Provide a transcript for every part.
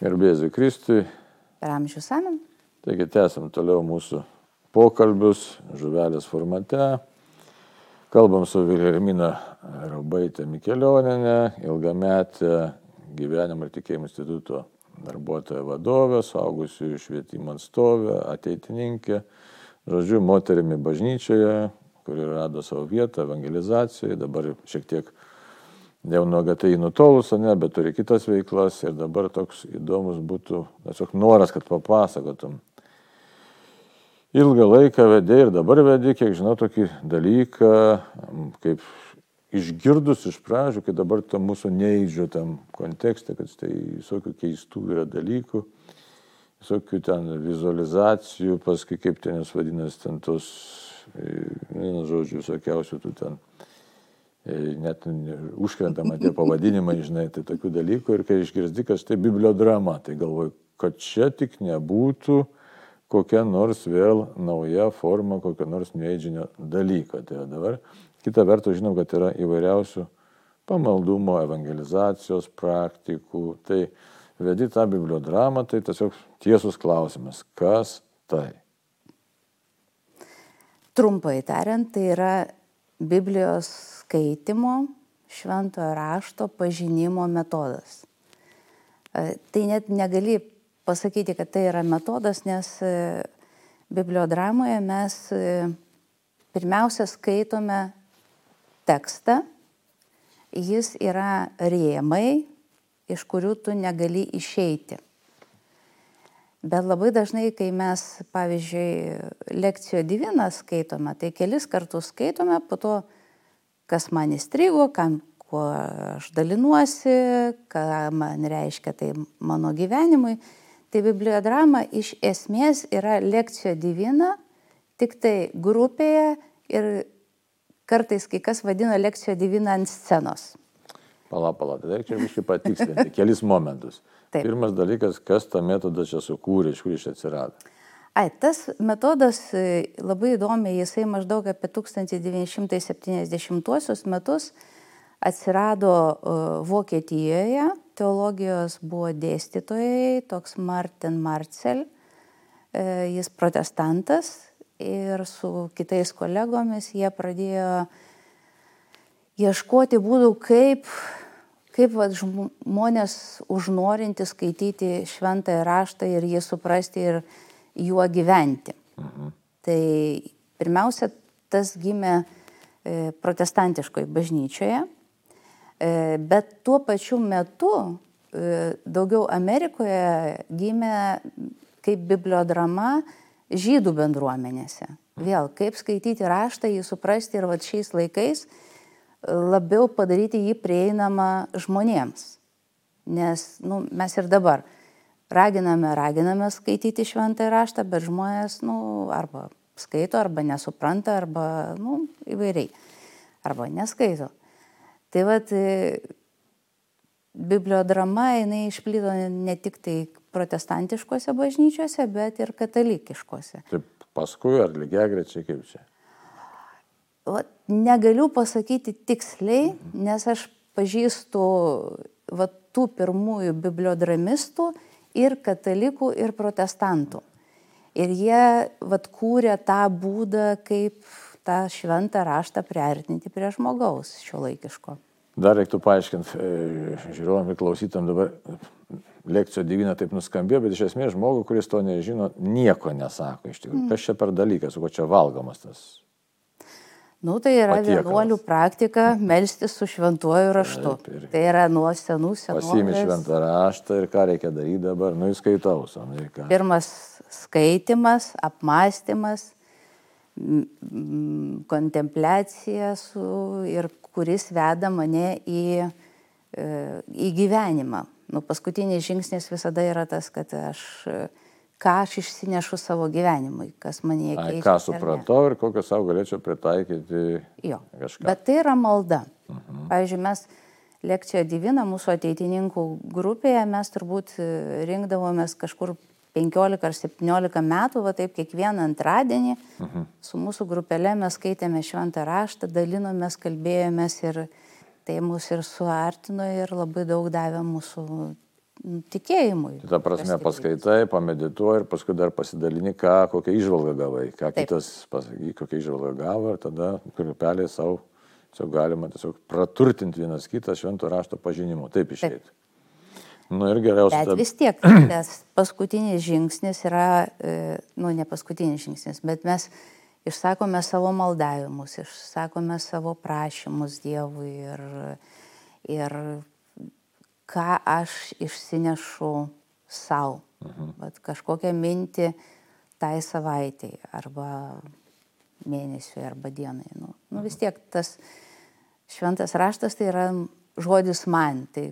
Gerbėsiu Kristui. Per amžių samen. Taigi tęsim toliau mūsų pokalbius žuvelės formate. Kalbam su Vilhelmina Raubaitė Mikelioninė, ilgametė gyvenimo ir tikėjimo instituto darbuotoja vadovė, saugusių švietimo atstovė, ateitininkė, žodžiu, moterimi bažnyčioje, kuri rado savo vietą evangelizacijoje, dabar šiek tiek jau nuo GTI nutolus, ne, bet turi kitas veiklas ir dabar toks įdomus būtų tiesiog noras, kad papasakotum. Ilgą laiką vedė ir dabar vedė, kiek žinau, tokį dalyką, kaip išgirdus iš pradžių, kai dabar tam mūsų neįdžio tam kontekste, kad tai visokių keistų yra dalykų, visokių ten vizualizacijų, paskui kaip ten jas vadinasi, ten tos, vienu žodžiu, visokiausių tų ten E, net užkrentama tie pavadinimai, žinai, tai tokių dalykų ir kai išgirsti, kad tai bibliodrama, tai galvoju, kad čia tik nebūtų kokia nors vėl nauja forma, kokia nors neįdžinio dalyko. Tai dabar kita vertus žinom, kad yra įvairiausių pamaldumo, evangelizacijos praktikų. Tai vedi tą bibliodramą, tai tiesiog tiesus klausimas, kas tai? Trumpai tariant, tai yra Biblijos skaitimo, šventojo rašto pažinimo metodas. E, tai net negali pasakyti, kad tai yra metodas, nes e, bibliodramoje mes e, pirmiausia skaitome tekstą, jis yra rėmai, iš kurių tu negali išeiti. Bet labai dažnai, kai mes, pavyzdžiui, lekcijo diviną skaitome, tai kelis kartus skaitome, po to kas man įstrigo, kam, kuo aš dalinuosi, ką man reiškia tai mano gyvenimui. Tai bibliodrama iš esmės yra lekcijo divina, tik tai grupėje ir kartais kai kas vadina lekcijo divina ant scenos. Pala, pala, tai reikia biškai patikslinti kelis momentus. Taip. Pirmas dalykas, kas tą metodą čia sukūrė, iš kur jis atsirado. Ai, tas metodas e, labai įdomiai, jisai maždaug apie 1970 metus atsirado e, Vokietijoje, teologijos buvo dėstytojai, toks Martin Marcel, e, jis protestantas ir su kitais kolegomis jie pradėjo ieškoti būdų, kaip, kaip va, žmonės užnorinti skaityti šventąją raštą ir jį suprasti ir juo gyventi. Mhm. Tai pirmiausia, tas gimė e, protestantiškoje bažnyčioje, e, bet tuo pačiu metu e, daugiau Amerikoje gimė kaip bibliodrama žydų bendruomenėse. Vėl, kaip skaityti raštą, jį suprasti ir va šiais laikais labiau padaryti jį prieinamą žmonėms. Nes nu, mes ir dabar raginame, raginame skaityti šventąją raštą, bet žmonės, nu, arba skaito, arba nesupranta, arba, nu, įvairiai. Arba neskaito. Tai vad, e, bibliodrama, jinai išplydo ne tik tai protestantiškose bažnyčiose, bet ir katalikiškose. Taip, paskui ar lygiai grečiai kaip čia? O, negaliu pasakyti tiksliai, nes aš pažįstu va, tų pirmųjų bibliodramistų, ir katalikų, ir protestantų. Ir jie vat kūrė tą būdą, kaip tą šventą raštą priartinti prie žmogaus šio laikiško. Dar reiktų paaiškinti, e, žiūrovam ir klausytam dabar, lekcijo divina taip nuskambėjo, bet iš esmės žmogui, kuris to nežino, nieko nesako iš tikrųjų. Mm. Kas čia per dalykas, su ko čia valgomas tas Nu, tai yra Patiekalas. vienuolių praktika melstis su šventuoju raštu. Taip, ir... Tai yra nuo senų senų. Pasimi šventą raštą ir ką reikia daryti dabar, nu įskaitau. Pirmas skaitimas, apmąstymas, kontempliacija su, ir kuris veda mane į, e, į gyvenimą. Nu, paskutinis žingsnis visada yra tas, kad aš ką aš išsinešu savo gyvenimui, kas mane keičia. Ką supratau ir kokią savo galėčiau pritaikyti. Jo. Kažką. Bet tai yra malda. Uh mhm. -huh. Pavyzdžiui, mes lekcijoje Divina, mūsų ateitininkų grupėje, mes turbūt e, rinkdavomės kažkur 15 ar 17 metų, va taip kiekvieną antradienį uh mhm. -huh. su mūsų grupelė mes skaitėme šventą raštą, dalinomės, kalbėjomės ir tai mus ir suartino ir labai daug davė mūsų tikėjimui. Tai ta prasme paskaitai, pamedituoji ir paskui dar pasidalini, ką, kokią išvalgą gavai, ką Taip. kitas pasaky, kokią išvalgą gavo ir tada krupelė savo, tiesiog galima tiesiog praturtinti vienas kitą švento rašto pažinimu. Taip išėjti. Taip. Nu ir geriausia. Bet vis tiek, tas paskutinis žingsnis yra, e, nu ne paskutinis žingsnis, bet mes išsakome savo maldavimus, išsakome savo prašymus Dievui ir, ir ką aš išsinešu savo. Mhm. Bet kažkokią mintį tai savaitai arba mėnesiui arba dienai. Nu, nu vis tiek tas šventas raštas tai yra žodis man. Tai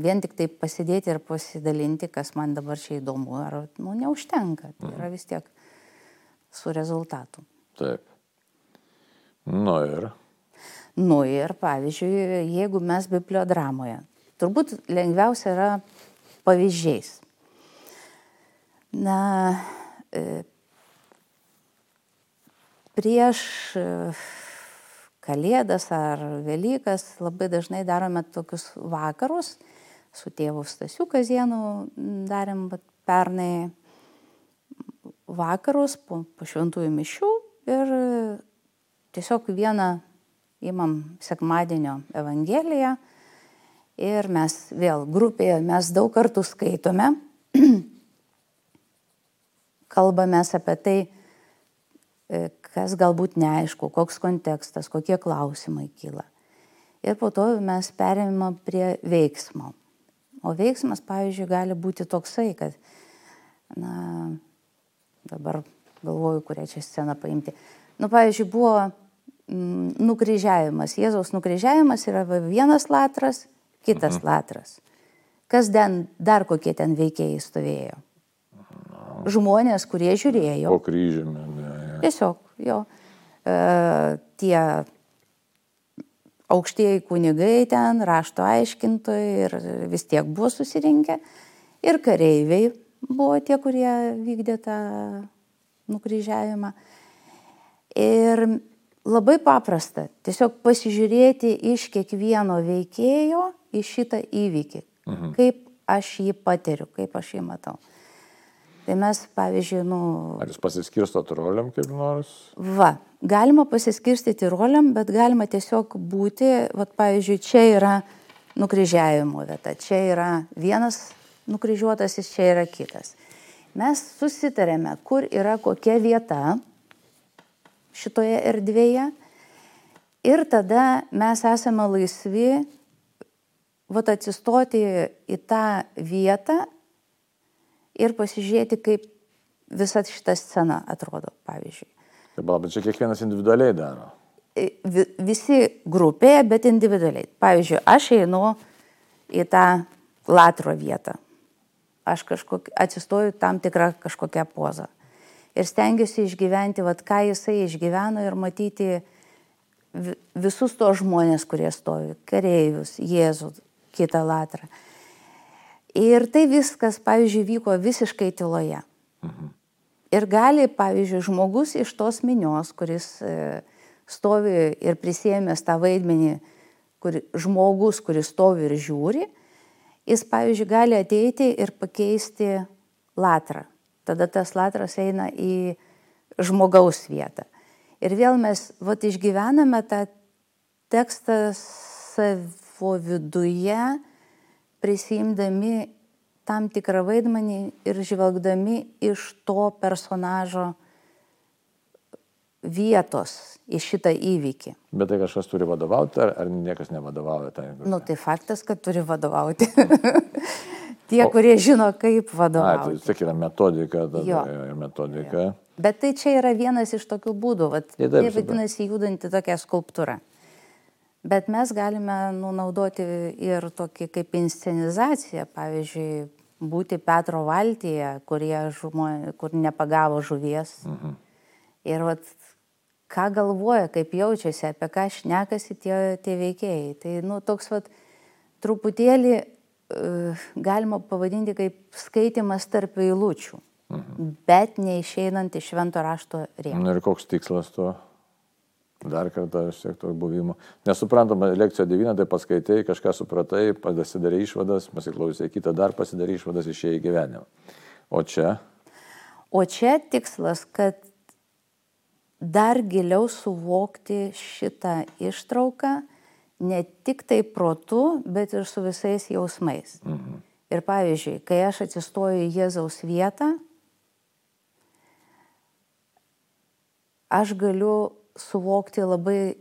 vien tik tai pasidėti ir pasidalinti, kas man dabar čia įdomu, ar nu, neužtenka. Tai yra vis tiek su rezultatu. Taip. Nu ir. Nu ir, pavyzdžiui, jeigu mes bibliodramoje, turbūt lengviausia yra pavyzdžiais. Na, e, prieš e, Kalėdas ar Velykas labai dažnai darome tokius vakarus, su tėvu Stasiu Kazienu darėm pernai vakarus po, po šventųjų mišių ir tiesiog vieną įmam sekmadienio evangeliją ir mes vėl grupėje, mes daug kartų skaitome, kalbamės apie tai, e, kas galbūt neaišku, koks kontekstas, kokie klausimai kyla. Ir po to mes perėmėme prie veiksmo. O veiksmas, pavyzdžiui, gali būti toksai, kad, na, dabar galvoju, kurią čia sceną paimti. Nu, pavyzdžiui, buvo mm, nukryžiavimas. Jėzaus nukryžiavimas yra vienas latras, kitas mhm. latras. Kas ten, dar kokie ten veikėjai stovėjo? Žmonės, kurie žiūrėjo. Po kryžiumi. Ne, ne. Tiesiog, jo. E, tie aukštieji kunigai ten, rašto aiškintojai ir vis tiek buvo susirinkę. Ir kareiviai buvo tie, kurie vykdė tą nukryžiavimą. Ir labai paprasta, tiesiog pasižiūrėti iš kiekvieno veikėjo į šitą įvykį, mhm. kaip aš jį patiriu, kaip aš jį matau. Tai mes, pavyzdžiui, nu... Ar jūs pasiskirstot roliam kaip nors? Va, galima pasiskirstyti roliam, bet galima tiesiog būti, va, pavyzdžiui, čia yra nukryžiavimo vieta, čia yra vienas nukryžiuotasis, čia yra kitas. Mes susitarėme, kur yra kokia vieta šitoje erdvėje ir tada mes esame laisvi vat, atsistoti į tą vietą ir pasižiūrėti, kaip visa šita scena atrodo, pavyzdžiui. Taip, bet čia kiekvienas individualiai daro. Visi grupėje, bet individualiai. Pavyzdžiui, aš einu į tą latro vietą. Aš kažkok, atsistoju tam tikrą kažkokią pozą. Ir stengiuosi išgyventi, vad ką jisai išgyveno ir matyti visus tos žmonės, kurie stovi. Kareivius, Jėzų, kitą latrą. Ir tai viskas, pavyzdžiui, vyko visiškai tyloje. Mhm. Ir gali, pavyzdžiui, žmogus iš tos minios, kuris e, stovi ir prisėmęs tą vaidmenį, kur, žmogus, kuris stovi ir žiūri, jis, pavyzdžiui, gali ateiti ir pakeisti latrą. Tada tas latras eina į žmogaus vietą. Ir vėl mes, va, išgyvename tą tekstą savo viduje, prisimdami tam tikrą vaidmenį ir žvelgdami iš to personažo vietos į šitą įvykį. Bet tai kažkas turi vadovauti, ar, ar niekas nevadovauja tai? Nu, tai faktas, kad turi vadovauti. Tie, o, kurie žino, kaip vadovauti. A, tai tiek yra metodika. Tada, jo. metodika. Jo. Bet tai čia yra vienas iš tokių būdų. Vat, tai taip, vadinasi judanti tokia skulptūra. Bet mes galime nu, naudoti ir tokį kaip inscenizaciją, pavyzdžiui, būti Petro valtyje, žmonė, kur nepagavo žuvies. Mhm. Ir vat, ką galvoja, kaip jaučiasi, apie ką šnekasi tie, tie veikėjai. Tai nu, toks vat, truputėlį uh, galima pavadinti kaip skaitimas tarp eilučių, mhm. bet neišeinant iš švento rašto rėmų. Ir koks tikslas to? Dar kartą šiek tiek buvimo. Nesuprantama, lekcija 9, tai paskaitai, kažką supratai, pasidarė išvadas, pasiklausai kitą, dar pasidarė išvadas, išėjai į gyvenimą. O čia? O čia tikslas, kad dar giliau suvokti šitą ištrauką, ne tik tai protu, bet ir su visais jausmais. Mhm. Ir pavyzdžiui, kai aš atsistoju į Jėzaus vietą, aš galiu suvokti labai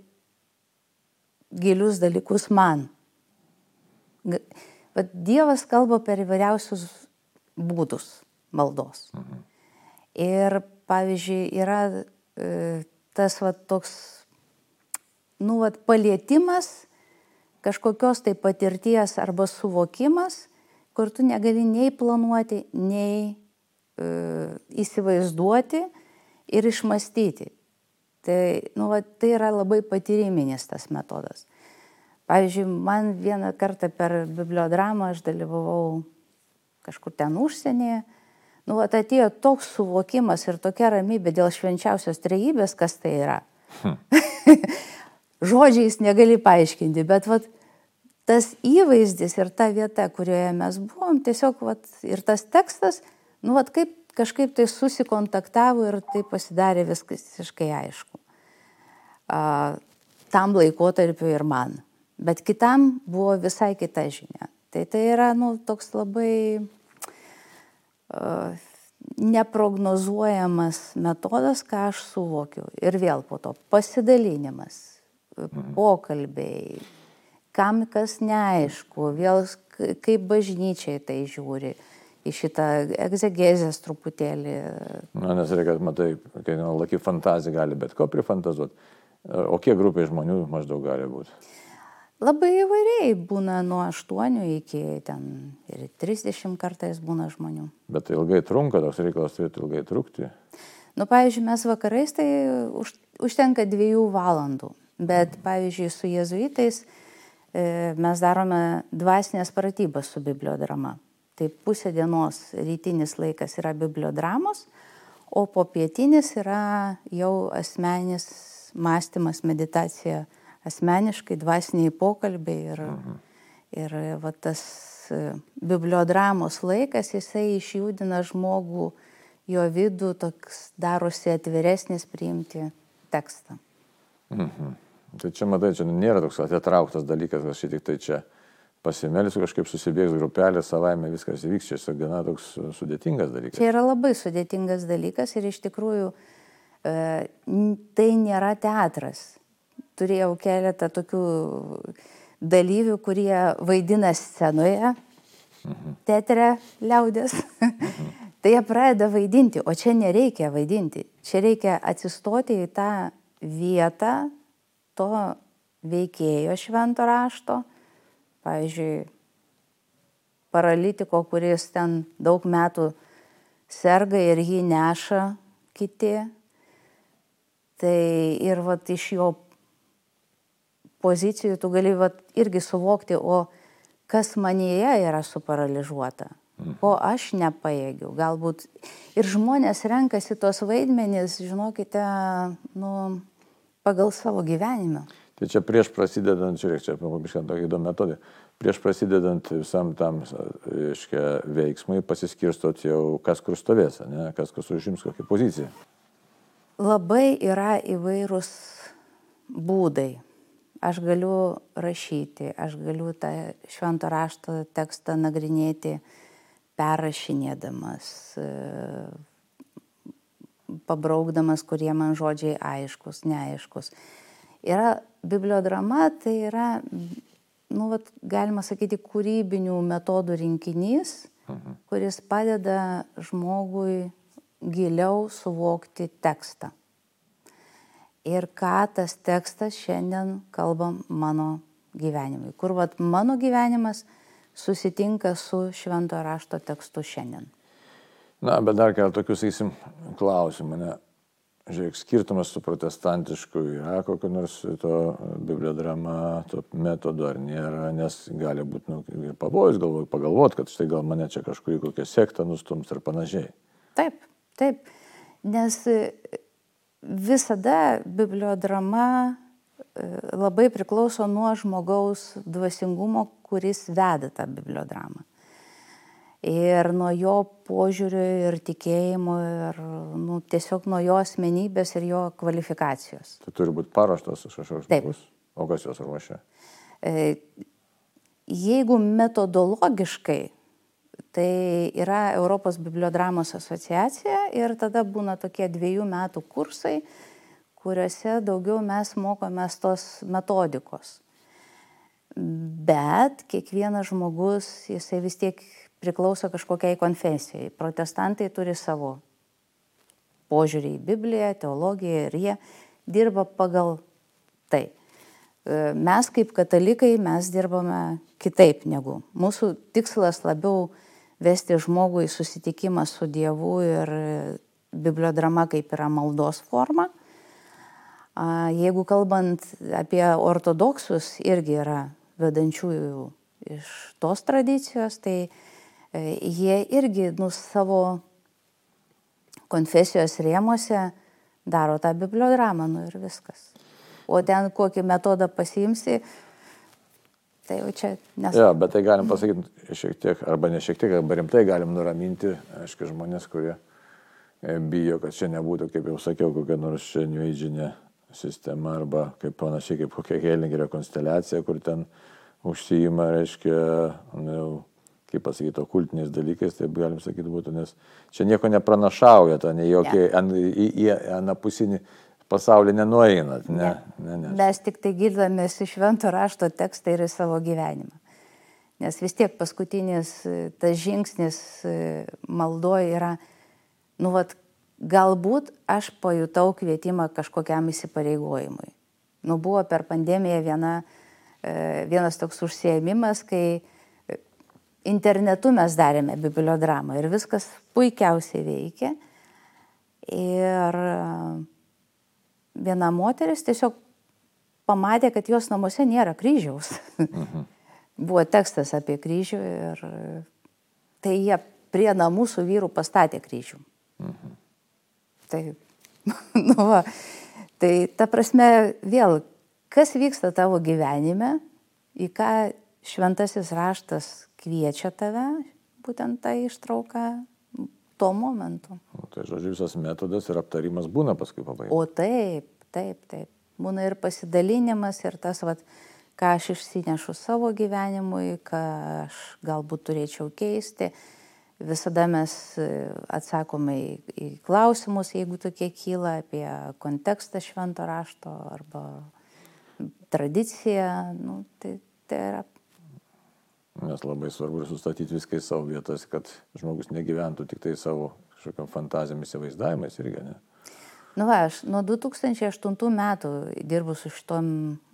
gilius dalykus man. Bet Dievas kalba per įvairiausius būdus maldos. Mhm. Ir pavyzdžiui, yra tas va, toks, nu, va, palietimas kažkokios tai patirties arba suvokimas, kur tu negali nei planuoti, nei e, įsivaizduoti ir išmastyti. Tai, nu, va, tai yra labai patyriminis tas metodas. Pavyzdžiui, man vieną kartą per bibliodramą aš dalyvavau kažkur ten užsienyje. Nu, va, atėjo toks suvokimas ir tokia ramybė dėl švenčiausios trejybės, kas tai yra. Hmm. Žodžiais negali paaiškinti, bet va, tas įvaizdis ir ta vieta, kurioje mes buvom, tiesiog va, ir tas tekstas, nu, va, kaip kažkaip tai susikontaktavo ir tai pasidarė viskas visiškai aišku. A, tam laikotarpiu ir man. Bet kitam buvo visai kita žinia. Tai tai yra, nu, toks labai neprognozuojamas metodas, ką aš suvokiu. Ir vėl po to pasidalinimas, mhm. pokalbiai, kam kas neaišku, vėl kaip bažnyčiai tai žiūri. Į šitą egzegezės truputėlį. Na, nes reikia, matai, kai laki fantazija gali bet ko prifantazuoti. O kiek grupiai žmonių maždaug gali būti? Labai įvairiai būna nuo 8 iki ten ir 30 kartais būna žmonių. Bet tai ilgai trunka, toks reikalas turėtų ilgai trukti. Nu, pavyzdžiui, mes vakarais tai už, užtenka dviejų valandų. Bet, pavyzdžiui, su jezuitais e, mes darome dvasinės pratybas su bibliodrama. Tai pusė dienos rytinis laikas yra bibliodramos, o po pietinis yra jau asmenis mąstymas, meditacija, asmeniškai dvasiniai pokalbiai ir, mhm. ir va, tas e, bibliodramos laikas, jisai išjudina žmogų, jo vidų toks darosi atviresnis priimti tekstą. Mhm. Tai čia, matai, čia nėra toks atitrauktas dalykas, kad šitik tai čia pasimelsiu, kažkaip susibėgs grupelė, savaime viskas įvyks, čia gana toks sudėtingas dalykas. Čia yra labai sudėtingas dalykas ir iš tikrųjų e, tai nėra teatras. Turėjau keletą tokių dalyvių, kurie vaidina scenoje, mhm. teatre liaudės. Mhm. tai jie pradeda vaidinti, o čia nereikia vaidinti. Čia reikia atsistoti į tą vietą to veikėjo švento rašto pavyzdžiui, paralitiko, kuris ten daug metų serga ir jį neša kiti. Tai ir vat, iš jo pozicijų tu gali vat, irgi suvokti, o kas manyje yra suparaližuota, ko aš nepaėgiu. Galbūt ir žmonės renkasi tos vaidmenys, žinokite, nu, pagal savo gyvenimą. Tai čia prieš prasidedant, žiūrėk, čia pabiškant tokį įdomų metodą, prieš prasidedant visam tam, reiškia, veiksmui pasiskirstot jau, kas kur stovės, ne, kas kas užims kokią poziciją. Labai yra įvairūs būdai. Aš galiu rašyti, aš galiu tą švento rašto tekstą nagrinėti perrašinėdamas, pabraukdamas, kurie man žodžiai aiškus, neaiškus. Yra bibliodrama, tai yra, nu, vat, galima sakyti, kūrybinių metodų rinkinys, mhm. kuris padeda žmogui giliau suvokti tekstą. Ir ką tas tekstas šiandien kalba mano gyvenimui. Kur vat, mano gyvenimas susitinka su švento rašto tekstu šiandien. Na, bet dar keletą tokių, sakysim, klausimų. Ne? Žiūrėk, skirtumas su protestantišku yra kokio nors to bibliodrama, to metodo ar nėra, nes gali būti nu, pavojus galvoj pagalvoti, kad štai gal mane čia kažkurį kokią sektą nustums ir panašiai. Taip, taip, nes visada bibliodrama e, labai priklauso nuo žmogaus dvasingumo, kuris veda tą bibliodramą ir nuo jo požiūrio ir tikėjimo ir nu, tiesiog nuo jo asmenybės ir jo kvalifikacijos. Tai turi būti paruoštas kažkoks žmogus. O kas juos ruošia? E, jeigu metodologiškai, tai yra Europos bibliodramos asociacija ir tada būna tokie dviejų metų kursai, kuriuose daugiau mes mokomės tos metodikos. Bet kiekvienas žmogus, jisai vis tiek priklauso kažkokiai konfesijai. Protestantai turi savo požiūrį į Bibliją, teologiją ir jie dirba pagal tai. E, mes kaip katalikai mes dirbame kitaip negu. Mūsų tikslas labiau vesti žmogų į susitikimą su Dievu ir bibliodrama kaip yra maldos forma. Jeigu kalbant apie ortodoksus, irgi yra vedančiųjų iš tos tradicijos, tai E, jie irgi nu, savo konfesijos rėmose daro tą bibliodramą nu, ir viskas. O ten kokį metodą pasiimsi, tai jau čia nes... Ja, bet tai galim pasakyti šiek tiek, arba ne šiek tiek, arba rimtai galim nuraminti, aišku, žmonės, kurie e, bijo, kad čia nebūtų, kaip jau sakiau, kokia nors čia neįdžinė sistema, arba kaip panašiai kaip kokia Helingerio konsteliacija, kur ten užsijima, reiškia, nu, kaip pasakyti, okultiniais dalykais, taip galim sakyti būtų, nes čia nieko nepranašauja, to ne jokie yeah. an, į, į anapusinį pasaulį nenueinat. Ne, ne. Ne. Mes tik tai girdamės iš švento rašto tekstą ir į savo gyvenimą. Nes vis tiek paskutinis tas žingsnis maldoje yra, nu, vat, galbūt aš pajutau kvietimą kažkokiam įsipareigojimui. Nu, buvo per pandemiją viena, e, vienas toks užsiemimas, kai internetu mes darėme bibliodramą ir viskas puikiausiai veikė. Ir e, viena moteris tiesiog pamatė, kad jos namuose nėra kryžiaus. Mhm. Buvo tekstas apie kryžių ir tai jie prie namų su vyru pastatė kryžių. Mhm. Tai, nu va, tai ta prasme, vėl, kas vyksta tavo gyvenime, į ką šventasis raštas kviečia tave, būtent tą ištrauką tuo momentu. O tai žodžiu, visas metodas ir aptarimas būna paskui pabaigoje. O taip, taip, taip. Būna ir pasidalinimas, ir tas, vat, ką aš išsinešu savo gyvenimui, ką aš galbūt turėčiau keisti. Visada mes e, atsakome į, į klausimus, jeigu tokie kyla, apie kontekstą švento rašto arba tradiciją. Nu, tai, tai yra Nes labai svarbu ir sustatyti viską į savo vietas, kad žmogus negyventų tik tai savo kažkokiam fantazijom įsivaizdavimais irgi, ne? Nu va, aš nuo 2008 metų dirbu su šitom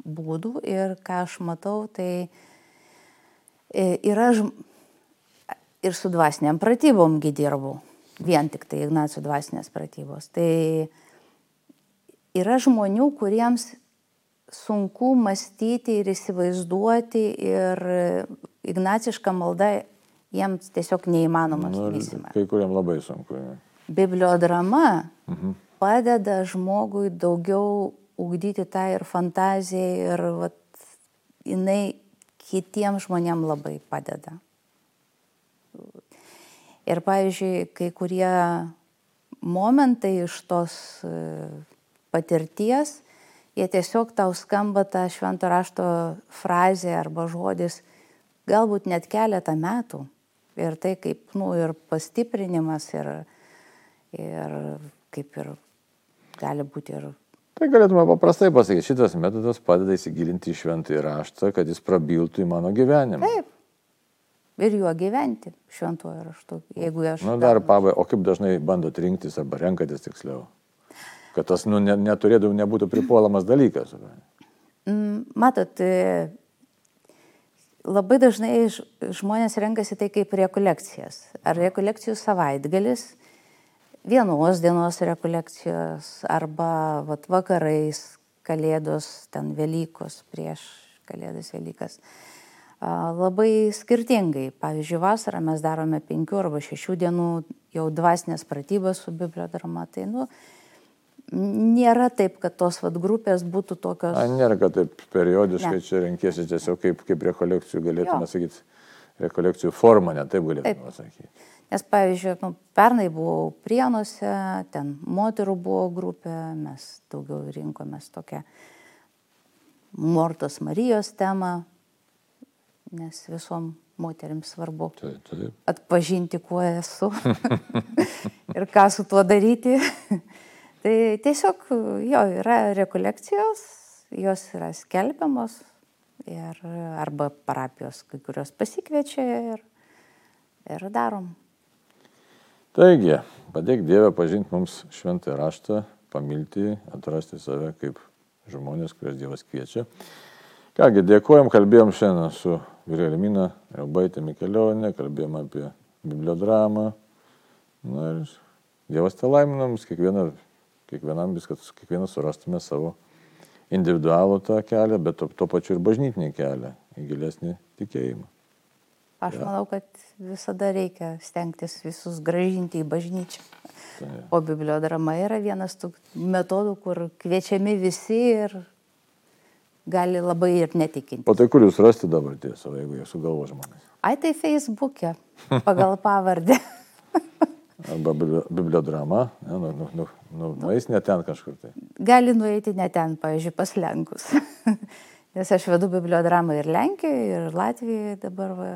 būdu ir ką aš matau, tai e, yra ir su dvasiniam pratybomgi dirbu, vien tik tai Ignacijų dvasinės pratybos. Tai yra žmonių, kuriems sunku mąstyti ir įsivaizduoti ir ignaciška malda jiems tiesiog neįmanomas nu. Kai kuriam labai sunku. Ja. Bibliodrama mhm. padeda žmogui daugiau ugdyti tą ir fantaziją ir vat, jinai kitiems žmonėms labai padeda. Ir pavyzdžiui, kai kurie momentai iš tos e, patirties, jie tiesiog tau skamba ta švento rašto frazė arba žodis galbūt net keletą metų. Ir tai kaip, nu, ir pastiprinimas, ir, ir kaip ir gali būti ir. Tai galėtume paprastai pasakyti, šitas metodas padeda įsigilinti į šventąjį raštą, kad jis prabiltų į mano gyvenimą. Taip. Ir juo gyventi šventuoju raštu, jeigu aš. Na, nu, dar pabaigai, o kaip dažnai bandot rinktis arba renkatės tiksliau? Kad tas nu, ne, neturėtų, nebūtų pripuolamas dalykas. Mm, matot, labai dažnai žmonės renkasi tai kaip rekolekcijas. Ar rekolekcijų savaitgalis, vienos dienos rekolekcijos, arba vat, vakarais, kalėdos, ten Velykos, prieš kalėdas Velykas. Labai skirtingai. Pavyzdžiui, vasarą mes darome penkių arba šešių dienų jau dvasinės pratybas su bibliodrama. Tai, nu, nėra taip, kad tos vat, grupės būtų tokios. A, nėra, kad taip periodiškai ne. čia renkėsi tiesiog kaip, kaip rekolekcijų galėtume jo. sakyti, rekolekcijų formą, ne taip galėtume sakyti. Nes, pavyzdžiui, nu, pernai buvau Prienuose, ten moterų buvo grupė, mes daugiau rinkomės tokią Mortos Marijos temą, nes visom moteriams svarbu taip, taip. atpažinti, kuo esu ir ką su tuo daryti. Tai tiesiog jo yra rekolekcijos, jos yra skelbiamos ir arba parapijos kai kurios pasikviečia ir, ir darom. Taigi, padėk Dievę pažinti mums šventą raštą, pamilti, atrasti save kaip žmonės, kurias Dievas kviečia. Kągi, dėkojom, kalbėjom šiandien su Virėlimina Raubaitė Mikelionė, kalbėjom apie bibliodramą. Na ir Dievas te laiminam, kiekvieną, kiekvienam viskas, kiekvienas surastume savo individualų tą kelią, bet to, to pačiu ir bažnytinį kelią į gilesnį tikėjimą. Aš ja. manau, kad visada reikia stengtis visus gražinti į bažnyčią. Tai. O bibliodrama yra vienas tų metodų, kur kviečiami visi ir gali labai ir netikinti. O tai kur jūs rasti dabar tiesą, jeigu jie sugalvo žmonės? Ai tai Facebook'e, pagal pavardę. Arba bibliodrama, nu, nu, nu, nu, nueis ne ten kažkur tai. Gali nueiti ne ten, pavyzdžiui, pas Lenkus. Nes aš vedu bibliodramą ir Lenkijoje, ir Latvijoje dabar, va,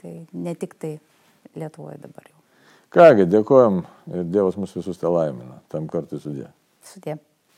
tai ne tik tai Lietuvoje dabar jau. Kągi, dėkojom ir Dievas mus visus te laimina. Tam kartui sudė. Sudė.